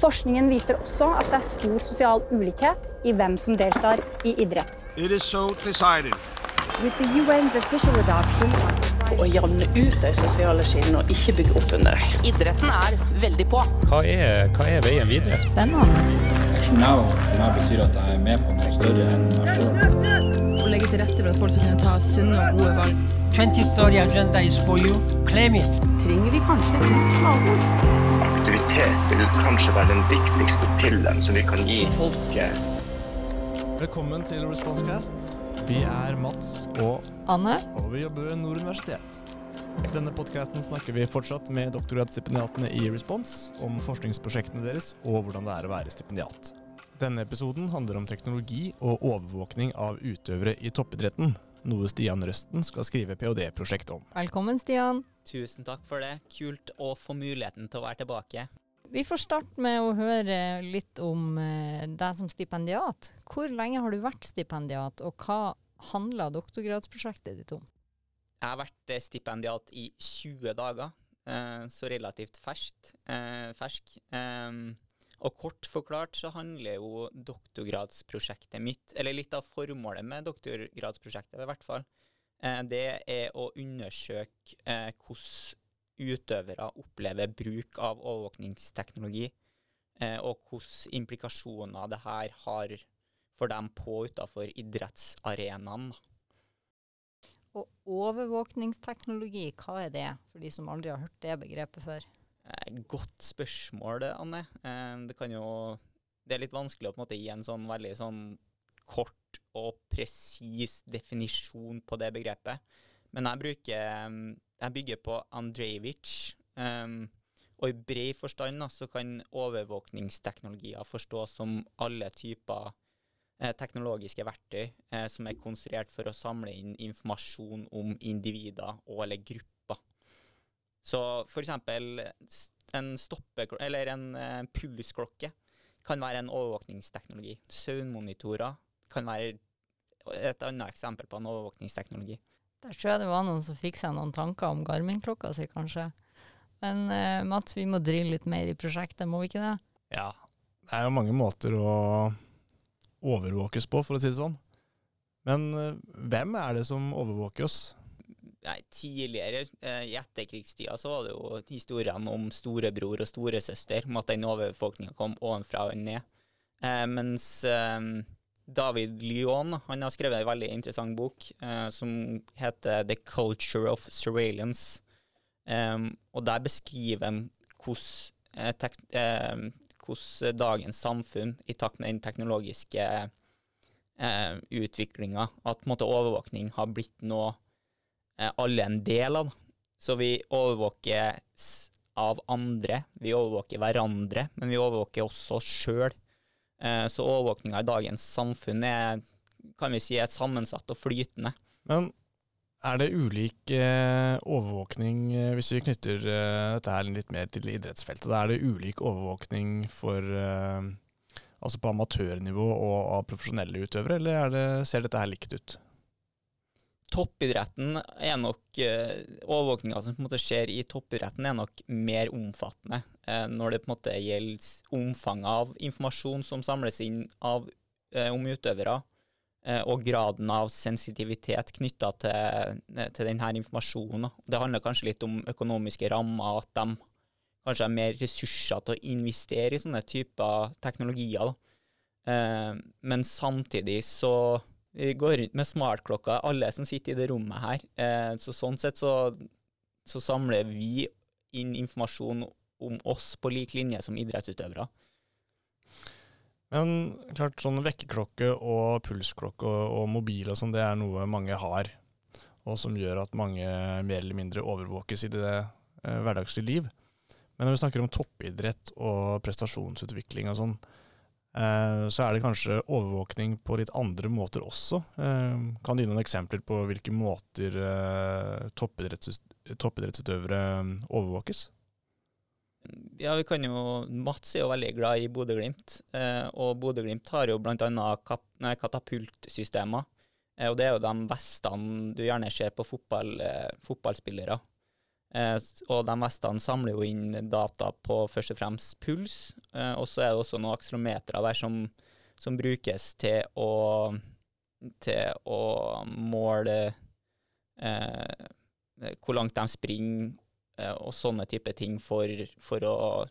Forskningen viser også at det er stor sosial ulikhet i hvem som deltar i idrett. It is so decided. With the UN's official adoption Å jevne ut de sosiale skillene og ikke bygge opp under dem. Idretten er veldig på. Hva er, hva er veien videre? Spennende. Action Now for meg betyr at jeg er med på noe større enn meg sjøl. Å legge til rette for at folk skal kunne ta sunne og gode valg. 2030 agenda is for you. Claim it. Trenger vi kanskje et nytt slagord? Aktivitet vil kanskje være den viktigste pillen som vi kan gi folket. Velkommen til Responsecast. Vi er Mats og Anne? og vi jobber ved Nord universitet. I denne podkasten snakker vi fortsatt med doktorgradsstipendiatene i Respons om forskningsprosjektene deres og hvordan det er å være stipendiat. Denne episoden handler om teknologi og overvåkning av utøvere i toppidretten, noe Stian Røsten skal skrive ph.d.-prosjekt om. Velkommen, Stian. Tusen takk for det. Kult å få muligheten til å være tilbake. Vi får starte med å høre litt om eh, deg som stipendiat. Hvor lenge har du vært stipendiat, og hva handler doktorgradsprosjektet ditt om? Jeg har vært eh, stipendiat i 20 dager, eh, så relativt ferskt. Fersk. Og kort forklart så handler jo doktorgradsprosjektet mitt, eller litt av formålet med doktorgradsprosjektet i hvert fall, det er å undersøke eh, hvordan utøvere opplever bruk av overvåkningsteknologi, eh, og hvilke implikasjoner det her har for dem på og utenfor idrettsarenaen. Og overvåkningsteknologi, hva er det, for de som aldri har hørt det begrepet før? Eh, Godt spørsmål, Anne. Eh, Det kan jo Det er litt vanskelig å på en måte gi en sånn veldig sånn kort og presis definisjon på det begrepet. Men jeg bruker mm, Jeg bygger på Andrejevitsj. Um, og i bred forstand da, så kan overvåkningsteknologier forstås som alle typer eh, teknologiske verktøy eh, som er konstruert for å samle inn informasjon om individer og eller grupper. Så eksempel en stoppeklokke, eller en eh, pulsklokke, kan være en overvåkningsteknologi. Søvnmonitorer kan være et annet eksempel på en overvåkningsteknologi. Der tror jeg det var noen som fikk seg noen tanker om Garmin-klokka si, kanskje. Men eh, Mats, vi må drille litt mer i prosjektet, må vi ikke det? Ja, det er jo mange måter å overvåkes på, for å si det sånn. Men eh, hvem er det som overvåker oss? Nei, tidligere, eh, i etterkrigstida, så var det jo historiene om storebror og storesøster, om at den overvåkninga kom ovenfra og ned. Eh, mens eh, David Lyon han har skrevet en veldig interessant bok eh, som heter The Culture of Surveillance. Um, og der beskriver han hvordan, eh, dagens samfunn, i takt med den teknologiske eh, utviklinga, at måte, overvåkning har blitt noe eh, alle en del av. Så vi overvåker av andre, vi overvåker hverandre, men vi overvåker også oss sjøl. Eh, så overvåkninga i dagens samfunn er kan vi si, er sammensatt og flytende. Men er det ulik eh, overvåkning, eh, hvis vi knytter dette her litt mer til idrettsfeltet, er det ulik overvåkning for altså på amatørnivå og av profesjonelle utøvere, eller er det, ser dette her likt ut? Toppidretten er nok eh, Overvåkninga som på en måte skjer i toppidretten, er nok mer omfattende eh, når det på en måte gjelder omfanget av informasjon som samles inn av, eh, om utøvere, og graden av sensitivitet knytta til, til denne informasjonen. Det handler kanskje litt om økonomiske rammer, at de kanskje har mer ressurser til å investere i sånne typer teknologier. da. Men samtidig så vi går rundt med smartklokka, alle som sitter i det rommet her. Eh, så sånn sett så, så samler vi inn informasjon om oss på lik linje som idrettsutøvere. Men klart sånn vekkerklokke og pulsklokke og, og mobil og sånn, det er noe mange har, og som gjør at mange mer eller mindre overvåkes i det eh, hverdagslige liv. Men når vi snakker om toppidrett og prestasjonsutvikling og sånn, så er det kanskje overvåkning på litt andre måter også. Eh, kan du gi noen eksempler på hvilke måter eh, toppidrettsutøvere eh, overvåkes? Ja, vi kan jo Mats er jo veldig glad i Bodø-Glimt, eh, og Bodø-Glimt har jo bl.a. Katapultsystemer. Eh, og det er jo de vestene du gjerne ser på fotball, eh, fotballspillere. Eh, og de vestene samler jo inn data på først og fremst puls, eh, og så er det også noen akselerometere der som, som brukes til å, til å måle eh, hvor langt de springer eh, og sånne type ting for, for, å,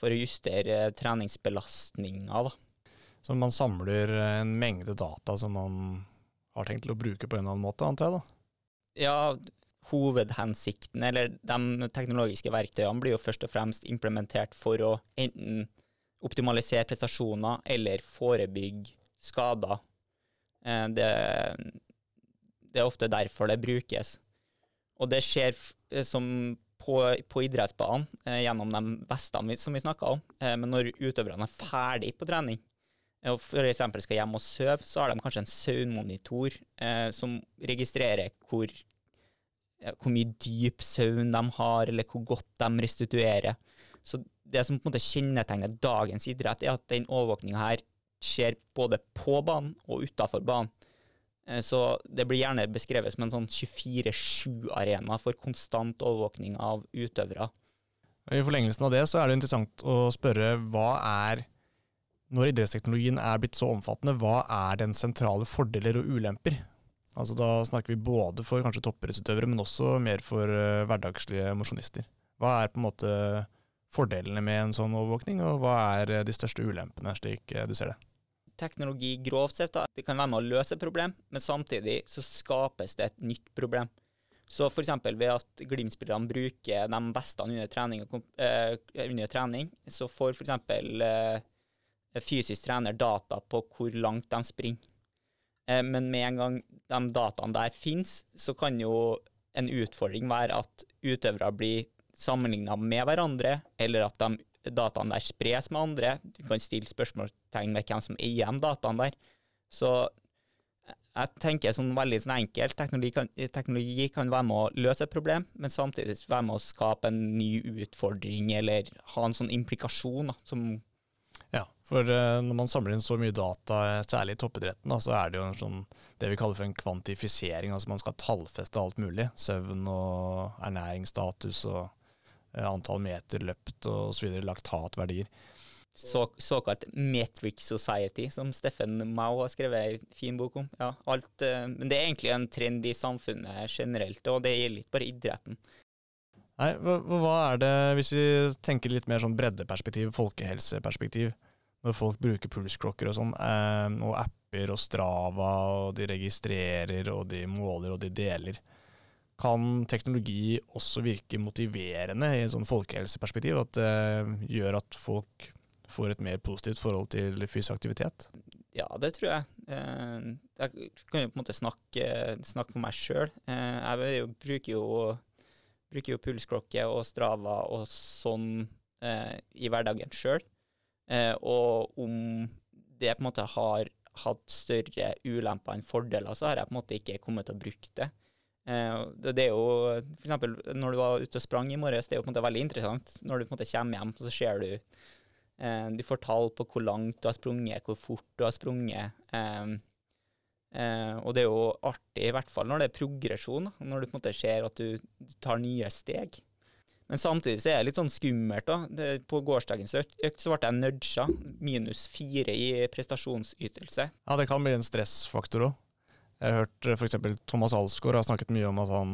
for å justere treningsbelastninga. Så man samler en mengde data som man har tenkt til å bruke på en eller annen måte, antar jeg da? Ja, hovedhensikten, eller de teknologiske verktøyene, blir jo først og fremst implementert for å enten optimalisere prestasjoner eller forebygge skader. Eh, Det, det er ofte derfor det brukes. Og det skjer eh, som på, på idrettsbanen eh, gjennom de vestene som vi snakka om. Men når utøverne er ferdig på trening, og f.eks. skal hjem og sove, så har de kanskje en søvnmonitor som registrerer hvor, hvor mye dyp søvn de har, eller hvor godt de restituerer. Så det som på en måte kjennetegner dagens idrett, er at den overvåkninga her skjer både på banen og utafor banen. Eh, Så det blir gjerne beskrevet som en sånn 24-7-arena for konstant overvåkning av utøvere. I forlengelsen av det så er det interessant å spørre hva er, når idrettsteknologien er blitt så omfattende, hva er den sentrale fordeler og ulemper? Altså Da snakker vi både for kanskje toppidrettsutøvere, men også mer for uh, hverdagslige mosjonister. Hva er på en måte fordelene med en sånn overvåkning, og hva er eh, de største ulempene, slik eh, du ser det? Teknologi grovt sett da, det kan være med å løse et problem, men samtidig så skapes det et nytt problem. Så f.eks. ved at Glimt-spillerne bruker de vestene under trening, eh, under trening så får f.eks. Eh, fysisk trener data på hvor langt de springer. Eh, men med en gang de dataene der finnes, så kan jo en utfordring være at utøvere blir sammenligna med hverandre, eller at de dataene der spres med andre. Du kan stille spørsmålstegn med hvem som eier de dataene der. Så jeg tenker sånn veldig sånn enkelt, teknologi kan, teknologi kan være med å løse et problem, men samtidig være med å skape en ny utfordring, eller ha en sånn implikasjon da, som for eh, når man samler inn så mye data, eh, særlig i toppidretten, da, så er det jo en sånn, det vi kaller for en kvantifisering. Altså man skal tallfeste alt mulig. Søvn og ernæringsstatus og eh, antall meter løpt og så videre, laktatverdier. så, såkalt metric society, som Steffen Mau har skrevet en fin bok om. Ja, alt, men det er egentlig en trend i samfunnet generelt, og det gjelder ikke bare idretten. Nei, hva, hva er det, hvis vi tenker litt mer sånn breddeperspektiv, folkehelseperspektiv, når folk bruker pulsklokker og sånn, eh, og apper og Strava, og de registrerer, og de måler, og de deler, kan teknologi også virke motiverende i et sånn folkehelseperspektiv, at det gjør at folk får et mer positivt forhold til fysisk aktivitet? Ja, det tror jeg. Eh, Jeg kan jo på en måte snakke, snakke for meg sjøl. Jeg bruker jo, bruker jo pulsklokke og Strava og sånn eh, i hverdagen sjøl. Og om det på en måte har hatt større ulemper enn fordeler, så har jeg på en måte ikke kommet til å bruke det. Eh, Det er jo eksempel når du var ute og sprang i morges, det er jo på en måte veldig interessant. Når du på en måte kommer hjem, så ser du Eh, Du får tall på hvor langt du har sprunget, hvor fort du har sprunget. Eh, eh, og det er jo artig, i hvert fall når det er progresjon, når du på en måte ser at du tar nye steg. Men samtidig så er det litt sånn skummelt. da. Det, på gårsdagens økt så ble jeg nudga. Minus fire i prestasjonsytelse. Ja, det kan bli en stressfaktor òg. Jeg har hørt f.eks. Thomas Alsgaard har snakket mye om at han,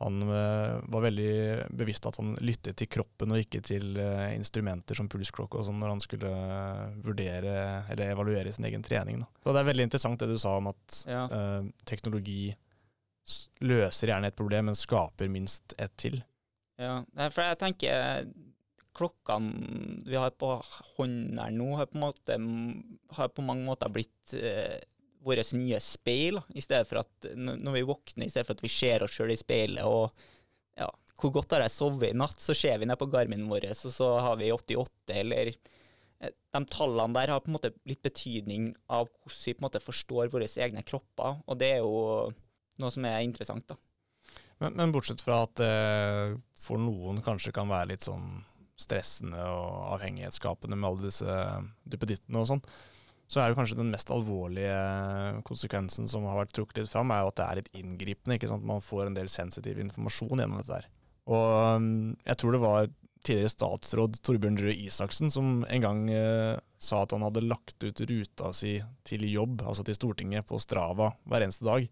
han eh, var veldig bevisst at han lyttet til kroppen og ikke til eh, instrumenter som pulsklokke og sånn når han skulle eh, vurdere eller evaluere sin egen trening. Da. Så det er veldig interessant det du sa om at Ja. eh, teknologi løser gjerne et problem, men skaper minst et til. Ja, for jeg tenker klokkene vi har på hånden her nå, har på, måte, har på mange måter blitt eh, vårt nye speil. I stedet for at når vi våkner, i stedet for at vi ser oss sjøl i speilet og ja, hvor godt har jeg sovet i natt, så ser vi ned på Garminen vår, og så har vi 88, eller eh, De tallene der har på en måte litt betydning av hvordan vi på en måte forstår våre egne kropper, og det er jo noe som er interessant, da. Men, men bortsett fra at det for noen kanskje kan være litt sånn stressende og avhengighetsskapende med alle disse duppedittene og sånn, så er jo kanskje den mest alvorlige konsekvensen som har vært trukket litt fram, er jo at det er litt inngripende. ikke sant? Man får en del sensitiv informasjon gjennom dette der. Og um, jeg tror det var tidligere statsråd Torbjørn Røe Isaksen som en gang eh, sa at han hadde lagt ut ruta si til jobb, altså til Stortinget, på Strava hver eneste dag.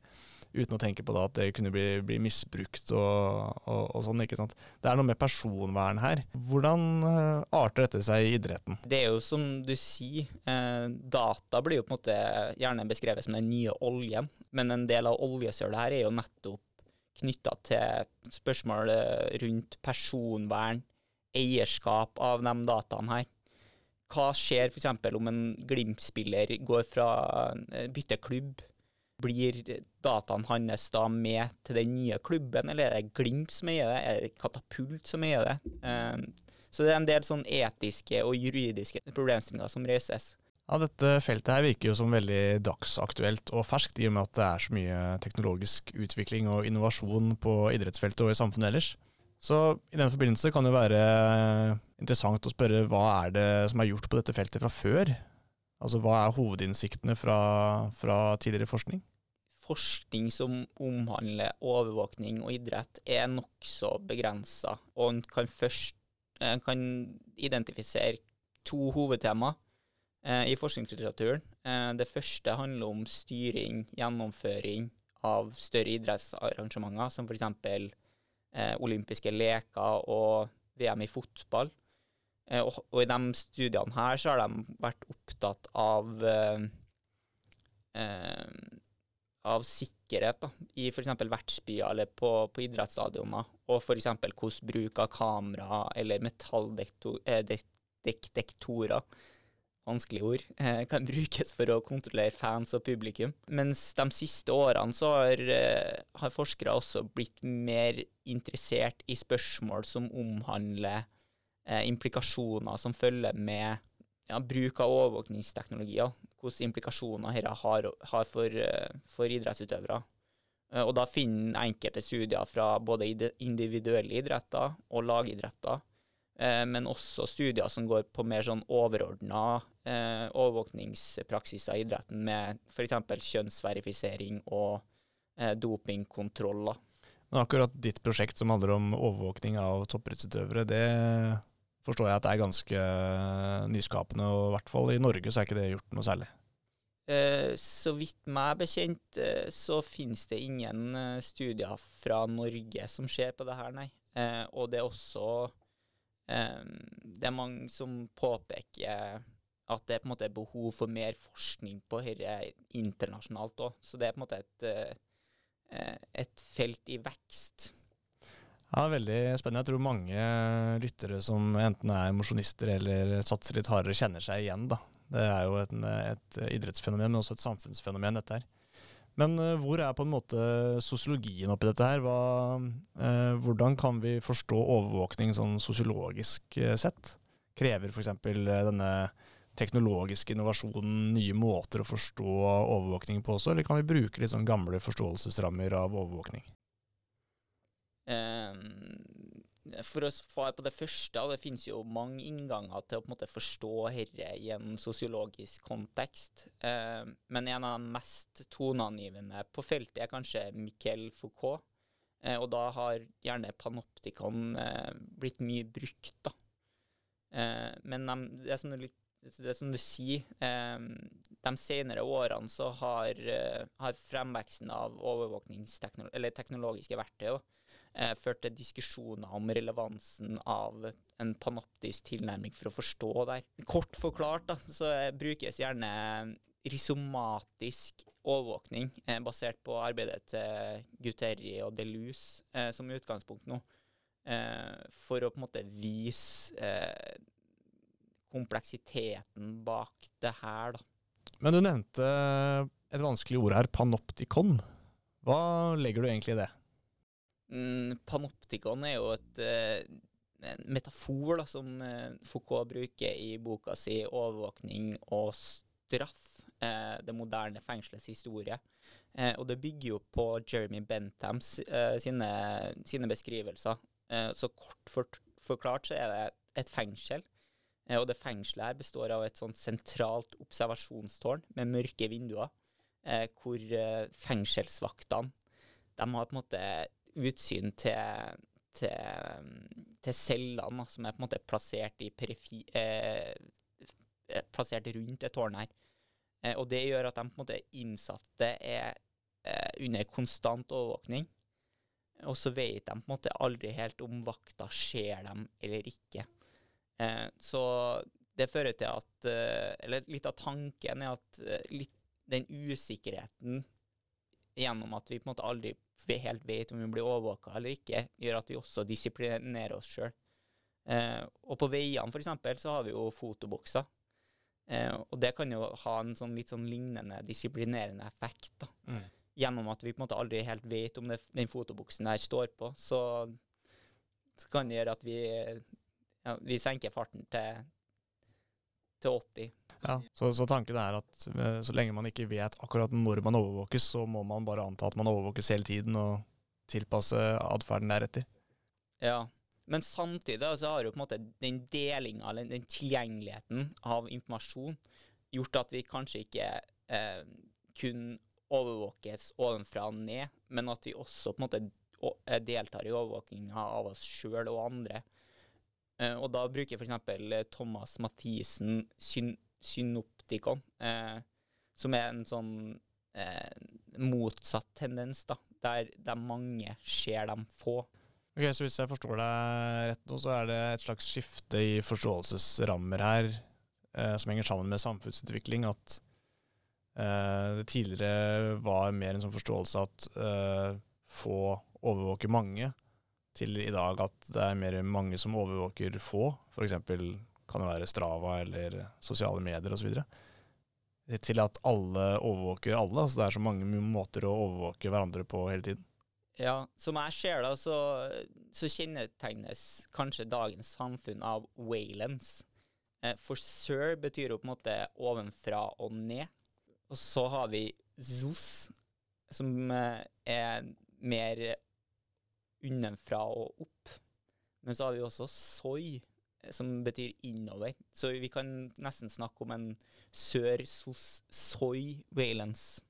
Uten å tenke på da at det kunne bli, bli misbrukt og, og, og, sånn. ikke sant? Det er noe med personvern her. Hvordan eh, arter dette seg i idretten? Det er jo som du sier, eh, data blir jo på en måte gjerne beskrevet som den nye oljen. Men en del av oljesølet her er jo nettopp knytta til spørsmål rundt personvern, eierskap av de dataene her. Hva skjer f.eks. om en Glimt-spiller går fra eh, bytter klubb? Blir dataene hans da med til den nye klubben, eller er det Glimt som eier det? Er det Katapult som eier det? Eh, så det er en del sånn etiske og juridiske problemstillinger som reises. Ja, Dette feltet her virker jo som veldig dagsaktuelt og ferskt, i og med at det er så mye teknologisk utvikling og innovasjon på idrettsfeltet og i samfunnet ellers. Så i den forbindelse kan det være interessant å spørre hva er det som er gjort på dette feltet fra før? Altså hva er hovedinnsiktene fra, fra tidligere forskning? Forskning som omhandler overvåkning og idrett er nokså begrensa, og en kan først en kan identifisere to hovedtema eh, i forskningslitteraturen. Eh, det første handler om styring, gjennomføring av større idrettsarrangementer, som f.eks eh, olympiske leker og VM i fotball. Eh, og, i de studiene her så har de vært opptatt av eh, eh av sikkerhet da, i f.eks. vertsbyer eller på, på idrettsstadioner. Og f.eks. hvordan bruk av kamera eller metalldetektorer vanskelige ord, eh, kan brukes for å kontrollere fans og publikum. Mens de siste årene så har, eh, har, forskere også blitt mer interessert i spørsmål som omhandler eh, implikasjoner som følger med ja, bruk av overvåkningsteknologier. Hvilke implikasjoner dette har, har for, eh, for idrettsutøvere. Eh, og da finner enkelte studier fra både individuelle idretter og lagidretter Eh, men også studier som går på mer sånn overordna overvåkningspraksiser i idretten, med f.eks. kjønnsverifisering og dopingkontroller. Men akkurat ditt prosjekt som handler om overvåkning av toppidrettsutøvere, det forstår jeg at det er ganske eh, nyskapende, og i hvert fall i Norge så er ikke det gjort noe særlig. Eh, så vidt meg bekjent, eh, så finnes det ingen studier fra Norge som ser på det her, nei. og det er også det er mange som påpeker at det er på en måte behov for mer forskning på dette internasjonalt òg. Så det er på en måte et, et felt i vekst. Ja, Veldig spennende. Jeg tror mange lyttere som enten er mosjonister eller satser litt hardere, kjenner seg igjen. da. Det er jo et, et idrettsfenomen, men også et samfunnsfenomen, dette her. Men uh, hvor er på en måte sosiologien oppi dette her? Hva, eh, hvordan kan vi forstå overvåkning sånn sosiologisk uh, sett? Krever f.eks. Uh, denne teknologiske innovasjonen nye måter å forstå overvåkning på også, eller kan vi bruke litt sånn gamle forståelsesrammer av overvåkning? Um, for å svare på det første, det finnes jo mange innganger til å på en måte forstå dette i en sosiologisk kontekst. Eh, men en av de mest toneangivende på feltet er kanskje Miquel Foucault. Eh, og da har gjerne panoptikon eh, blitt mye brukt, da. Eh, men de, det, som du, det som du sier, de senere årene så har, eh, har fremveksten av overvåkningsteknologiske verktøy eh, ført til diskusjoner om relevansen av en panoptisk tilnærming for å forstå der. Kort forklart da, så brukes gjerne risomatisk overvåkning eh, basert på arbeidet til Guterri og Deleuze eh, som utgangspunkt nå, eh, for å på en måte vise eh, kompleksiteten bak det her. da. Men du nevnte et vanskelig ord her, panoptikon. Hva legger du egentlig i det? Mm, panoptikon er jo et, uh, en metafor da, som uh, Foucault bruker i boka si 'Overvåkning og straff', uh, det moderne fengselets historie. og det bygger jo på Jeremy Benthams sine, sine, beskrivelser. så kort for, forklart så er det et fengsel. og det fengselet her består av et sånt sentralt observasjonstårn med mørke vinduer, hvor fengselsvaktene de har på en måte utsyn til, til, til cellene som er på en måte plassert, perifi, eh, plassert rundt et tårn her. Eh, og det gjør at de på en måte innsatte er eh, under konstant overvåkning. Og så vet de på en måte aldri helt om vakta ser dem eller ikke. Eh, så det fører til at eh, Eller litt av tanken er at eh, litt, den usikkerheten gjennom at vi på en måte aldri helt vet om vi blir overvåka eller ikke, gjør at vi også disiplinerer oss sjøl. Eh, og på veiene eksempel, så har vi jo fotobokser. Eh, og det kan jo ha en sånn litt sånn lignende disiplinerende effekt. da. Mm. Gjennom at vi på en måte aldri helt vet om det, den fotobuksen der står på, så, så kan det gjøre at vi, ja, vi senker farten til, til 80. Ja, så, så tanken er at eh, så lenge man ikke vet akkurat når man overvåkes, så må man bare anta at man overvåkes hele tiden og tilpasse atferden deretter. Ja, men samtidig så har jo på en måte den delinga, eller den tilgjengeligheten av informasjon, gjort at vi kanskje ikke eh, kun overvåkes ovenfra og ned, men at vi også på en måte eh, deltar i overvåkinga av oss sjøl og andre. Eh, og da bruker f.eks. Thomas Mathisen syn synoptikon, eh, som er en sånn eh, motsatt tendens, da, der de mange ser dem få. Ok, Så hvis jeg forstår deg rett nå, så er det et slags skifte i forståelsesrammer her, eh, som henger sammen med samfunnsutvikling. At eh, det tidligere var mer en sånn forståelse at eh, få overvåker mange, til i dag at det er mer mange som overvåker få. Eksempel kan det være Strava eller sosiale medier osv. Til at alle overvåker alle. Altså det er så mange måter å overvåke hverandre på hele tiden. Ja, som jeg ser da, så, så kjennetegnes kanskje dagens samfunn av waylens. Eh, for sir betyr jo på en måte ovenfra og ned. Og så har vi zos, som eh, er mer unnenfra og opp. Men så har vi også soy, som betyr innover. Så vi kan nesten snakke om en sør-sos-soy-valence.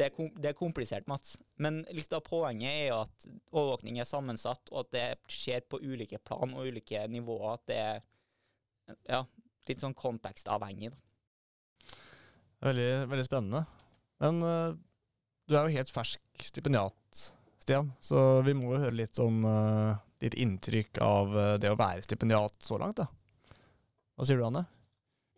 Det er, kom, det er komplisert, Mats. Men litt av poenget er jo at overvåkning er sammensatt, og at det skjer på ulike plan og ulike nivåer. At det er ja, litt sånn kontekstavhengig. Veldig, veldig spennende. Men uh, du er jo helt fersk stipendiat, Stian, så vi må jo høre litt om eh, ditt inntrykk av eh, det å være stipendiat så langt. da. Hva sier du, Anne?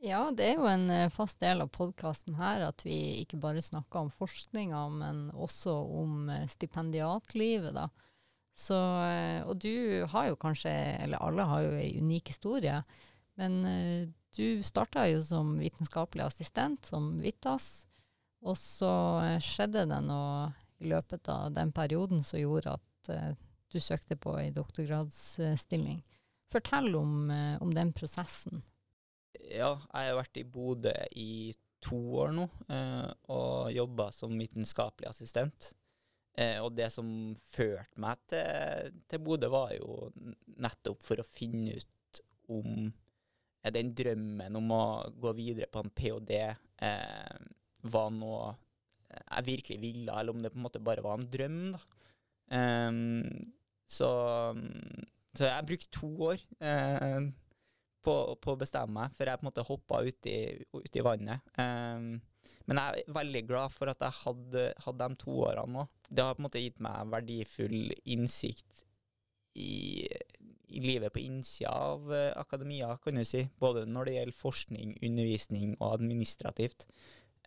Ja, det er jo en eh, fast del av podkasten her at vi ikke bare snakker om forskninga, men også om eh, stipendiatlivet, da. Så, og du har jo kanskje, eller alle har jo ei unik historie, men du starta jo som vitenskapelig assistent, som Vitas. og så skjedde det noe i løpet av den perioden som gjorde at du søkte på ei doktorgradsstilling. Fortell om, eh, om den prosessen. Ja, jeg har vært i Bodø i to år nå, eh, og jobba som vitenskapelig assistent. Eh, og det som førte meg til, til Bodø, var jo nettopp for å finne ut om den drømmen om å gå videre på en ph.d. Var noe jeg virkelig ville, eller om det på en måte bare var en drøm. da. Ehm, så, så jeg brukte to år eh, på, å bestemme meg, før jeg på en måte hoppa uti ut i vannet. Ehm, men jeg er veldig glad for at jeg hadde, hadde de to årene nå. Det har på en måte gitt meg verdifull innsikt i, i livet på innsida av eh, akademia, kan du si. Både når det gjelder forskning, undervisning og administrativt.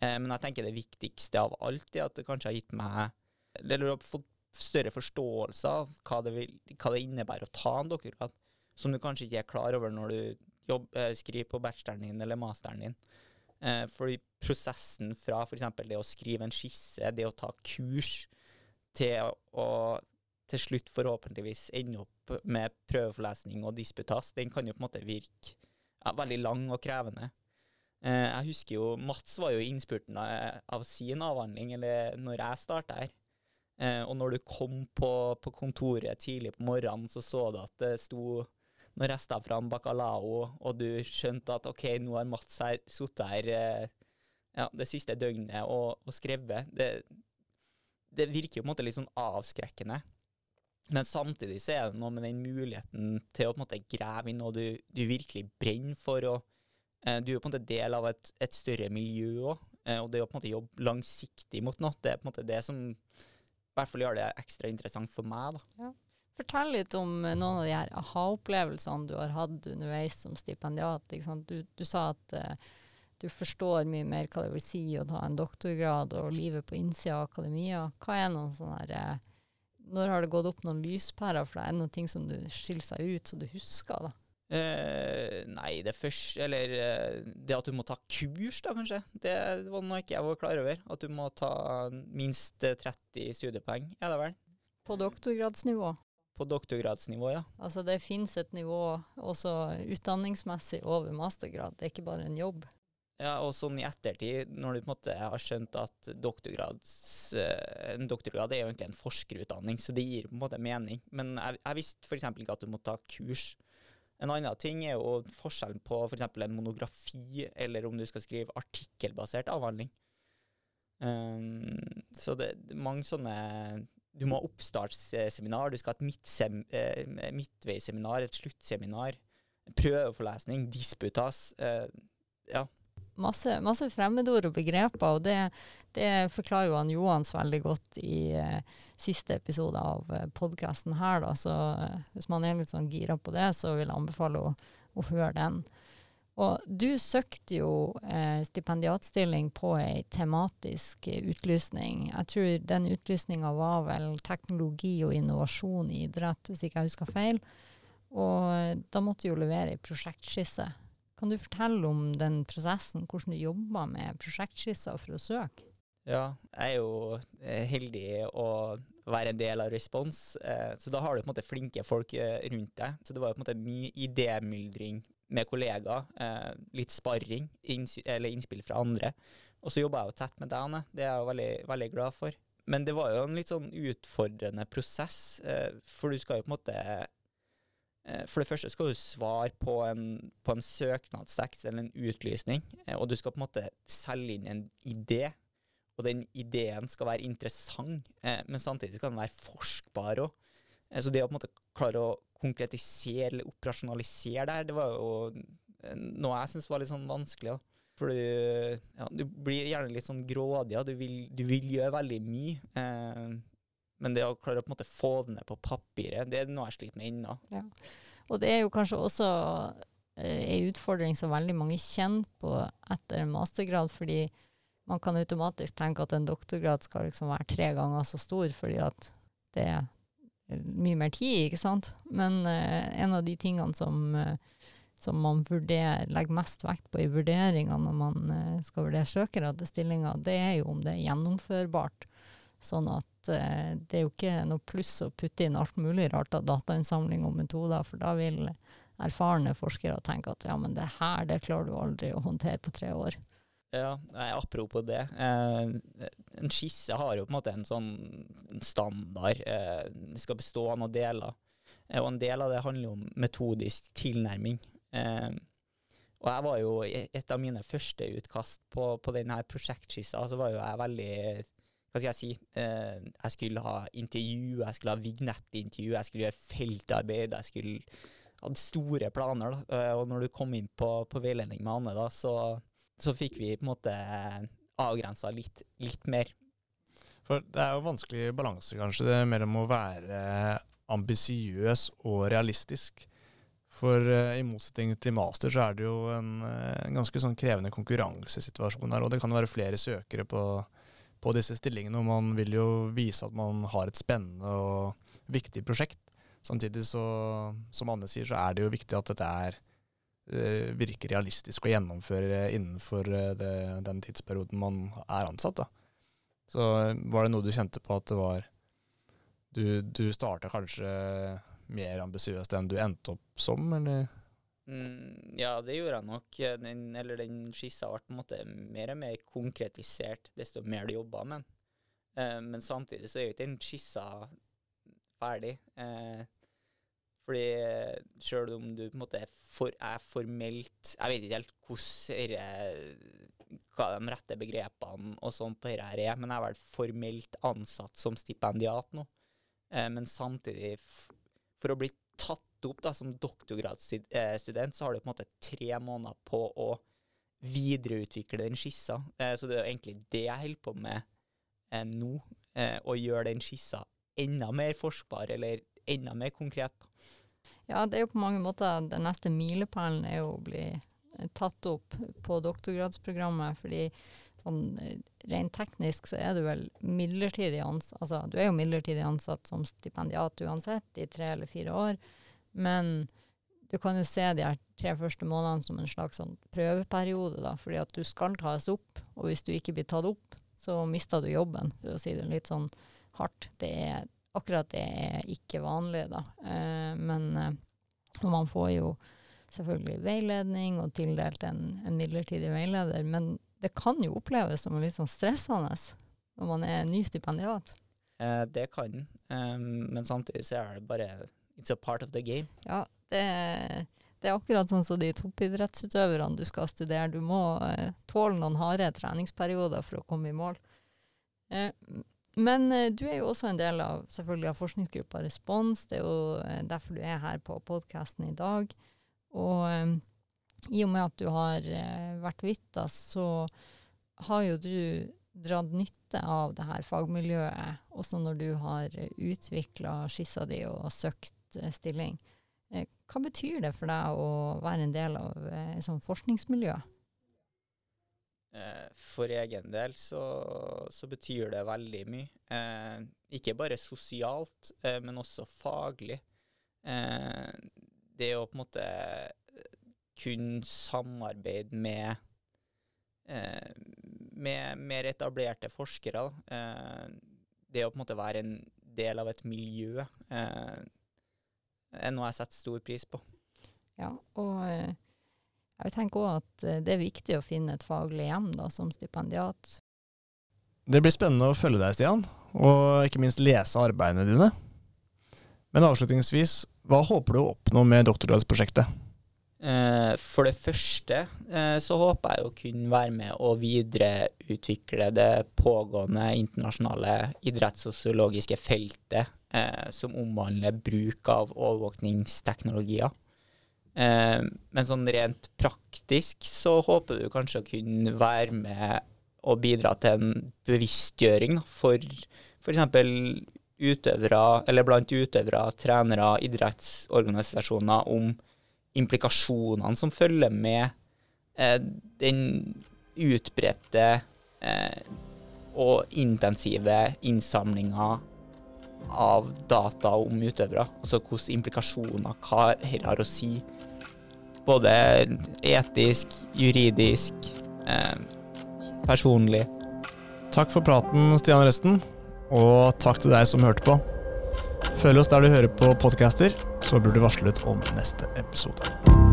Eh, men jeg tenker det viktigste av alt er at det kanskje har gitt meg Eller har fått større forståelse av hva det, vil, hva det innebærer å ta en doktorgrad, som du kanskje ikke er klar over når du jobb, eh, skriver på bacheloren din eller masteren din. Eh, fordi prosessen fra f.eks. det å skrive en skisse, det å ta kurs, til å til slutt forhåpentligvis ende opp med prøveforlesning og disputas, den kan jo på en måte virke ja, veldig lang og krevende. Eh, jeg husker jo Mats var jo i innspurten av, av sin avhandling, eller når jeg starta her. Eh, og når du kom på, på kontoret tidlig på morgenen, så så du at det sto noen rester fra en bacalao, og du skjønte at OK, nå har Mats her sittet her eh, ja, det siste døgnet og, og skrevet. Det, det virker jo på en måte litt sånn avskrekkende. Men samtidig så er det noe med den muligheten til å på en måte grave inn noe du, du virkelig brenner for. og eh, Du er på en måte del av et, et større miljø òg, eh, og det å på en måte jobbe langsiktig mot noe, det er på en måte det som i hvert fall gjør det ekstra interessant for meg. da. Ja. Fortell litt om eh, noen av de her aha-opplevelsene du har hatt underveis som stipendiat. Du, du sa at uh, du forstår mye mer hva det vil si å ta en doktorgrad og livet på innsida av akademia. Hva er noen sånne her, eh, Når har det gått opp noen lyspærer for deg? Er det noen ting som du skiller seg ut, så du husker? da? Eh, nei, det første Eller eh, det at du må ta kurs, da, kanskje. Det var noe ikke jeg var klar over. At du må ta minst eh, 30 studiepoeng, er det vel? På doktorgradsnivå? På doktorgradsnivå, ja. Altså det finnes et nivå også utdanningsmessig over mastergrad, det er ikke bare en jobb. Ja, og sånn i ettertid, når du på en måte har skjønt at doktorgrads, eh, en doktorgrad er jo egentlig en forskerutdanning, så det gir på en måte mening. Men jeg, jeg visste f.eks. ikke at du må ta kurs. En annen ting er jo forskjellen på f.eks. en monografi, eller om du skal skrive artikkelbasert avhandling. Um, så det er mange sånne Du må ha oppstartsseminar, du skal ha et eh, midtveisseminar, et sluttseminar, prøveforlesning, disputas. Uh, ja. Masse, masse fremmedord og begreper, og det, det forklarer jo han Johans veldig godt i eh, siste episode av eh, podkasten her, da. Så eh, hvis man er litt sånn gira på det, så vil jeg anbefale å, å høre den. Og du søkte jo eh, stipendiatstilling på ei tematisk eh, utlysning. Jeg tror den utlysninga var vel teknologi og innovasjon i idrett, hvis ikke jeg husker feil. Og eh, da måtte du jo levere ei prosjektskisse. Kan du fortelle om den prosessen, hvordan du jobba med prosjektskisser for å søke? Ja, jeg er jo eh, heldig å være en del av Respons, eh, så da har du på en måte flinke folk eh, rundt deg. Så det var på en måte mye idémyldring med kollegaer, litt sparring, eller innspill fra andre. Og så jobba jeg jo tett med deg, Det er jeg veldig, veldig glad for. Men det var jo en litt sånn utfordrende prosess, for du skal jo på en måte For det første skal du svare på en, på en søknadstekst eller en utlysning, eh, og du skal på en måte selge inn en idé. Og den ideen skal være interessant, eh, men samtidig skal den være forskbar òg. Så det å på en måte klare å konkretisere eller operasjonalisere det her, det var jo noe jeg syns var litt sånn vanskelig. da. For du, ja, du blir gjerne litt sånn grådig, og du du vil gjøre veldig mye. Eh, men det å klare å på en måte få det ned på papiret, det er noe jeg sliter med ennå. Ja. Og det er jo kanskje også en ei utfordring som veldig mange kjenner på etter en mastergrad, fordi man kan automatisk tenke at en doktorgrad skal liksom være tre ganger så stor, fordi at det er mye mer tid, ikke sant. Men uh, en av de tingene som, uh, som man vurderer, legger mest vekt på i vurderinga når man uh, skal vurdere søkere til stillinga, det er jo om det er gjennomførbart. Sånn at eh, det er jo ikke noe pluss å putte inn alt mulig rart av datainnsamling og metoder, for da vil erfarne forskere tenke at ja, men det her, det klarer du aldri å håndtere på tre år. Ja, apropos det. Eh, en skisse har jo på en måte en sånn standard. Eh, det skal bestå av noen deler. Eh, og en del av det handler jo om metodisk tilnærming. Eh, og jeg var jo et av mine første utkast på, på denne prosjektskissa, så var jo jeg veldig Hva skal jeg si? Eh, jeg skulle ha intervju, jeg skulle ha vignettintervju, jeg skulle gjøre feltarbeid, jeg skulle hadde store planer. da. Eh, og når du kom inn på, på veiledning med Anne, da, så så fikk vi på en måte avgrensa litt, litt, mer. For det er jo vanskelig balanse, kanskje, det mellom å være ambisiøs og realistisk. For uh, i motsetning til master, så er det jo en, en ganske sånn krevende konkurransesituasjon her. Og det kan være flere søkere på, på disse stillingene, og man vil jo vise at man har et spennende og viktig prosjekt. Samtidig så, som Anne sier, så er det jo viktig at dette er uh, virker realistisk å gjennomføre innenfor uh, det, den tidsperioden man er ansatt. Da. Så var det noe du kjente på at det var Du, du starta kanskje mer ambisiøst enn du endte opp som, eller? Mm, ja, det gjorde jeg nok. Den, eller den skissa ble på en måte mer og mer konkretisert desto mer du jobba med den. Eh, men samtidig så er jo ikke den skissa ferdig. Eh, fordi sjøl om du på en måte er, for, er, formelt Jeg vet ikke helt hvordan hva de rette begrepene og sånn på dette er, men jeg er vel formelt ansatt som stipendiat nå. eh, men samtidig, for å bli tatt opp da, som doktorgradsstudent, så har du på en måte tre måneder på å videreutvikle den skissa. Eh, så det er jo egentlig det jeg holder på med eh, nå, eh, å gjøre den skissa enda mer forskbar, eller enda mer konkret. Ja, det er jo på mange måter den neste milepælen er jo å bli tatt opp på doktorgradsprogrammet, fordi sånn rent teknisk så er du vel midlertidig ansatt, altså du er jo midlertidig ansatt som stipendiat uansett i tre eller fire år, men du kan jo se de her tre første månedene som en slags sånn prøveperiode, da, fordi at du skal tas opp, og hvis du ikke blir tatt opp, så mister du jobben, for å si det litt sånn hardt. Det er, akkurat det er ikke vanlig, da. Eh, men eh, og man får jo selvfølgelig veiledning og tildelt en, en, midlertidig veileder, men det kan jo oppleves som litt sånn stressende når man er ny stipendiat. Eh, det kan um, men samtidig så er det bare It's a part of the game. Ja, det, det er akkurat sånn som de toppidrettsutøverne du skal studere. Du må eh, tåle noen harde treningsperioder for å komme i mål. Eh, men eh, du er jo også en del av, selvfølgelig av forskningsgruppa Respons. Det er jo eh, derfor du er her på podkasten i dag. Og eh, i og med at du har eh, vært vitne, så har jo du dratt nytte av det her fagmiljøet, også når du har utvikla skissa di og søkt stilling. Hva betyr det for deg å være en del av et sånt forskningsmiljø? For egen del så, så betyr det veldig mye. Eh, ikke bare sosialt, eh, men også faglig. Eh, det å på en måte kunne samarbeide med, med mer etablerte forskere. det å på en måte være en del av et miljø er noe jeg setter stor pris på. Ja, og jeg tenker òg at det er viktig å finne et faglig hjem da, som stipendiat. Det blir spennende å følge deg, Stian, og ikke minst lese arbeidene dine. Men avslutningsvis, hva håper du å oppnå med doktorgradsprosjektet? For det første så håper jeg å kunne være med å videreutvikle det pågående internasjonale idrettssosiologiske feltet som omhandler bruk av overvåkningsteknologier. Men sånn rent praktisk så håper du kanskje å kunne være med og bidra til en bevisstgjøring for f.eks. utøvere, eller blant utøvere, trenere, idrettsorganisasjoner om implikasjonene som følger med eh, den utbredte eh, og intensive innsamlinga av data om utøvere. Altså hvilke implikasjoner hva dette har å si. Både etisk, juridisk, eh, personlig. Takk for praten, Stian Resten, og takk til deg som hørte på. Følg oss der du hører på podcaster, så blir du varslet om neste episode.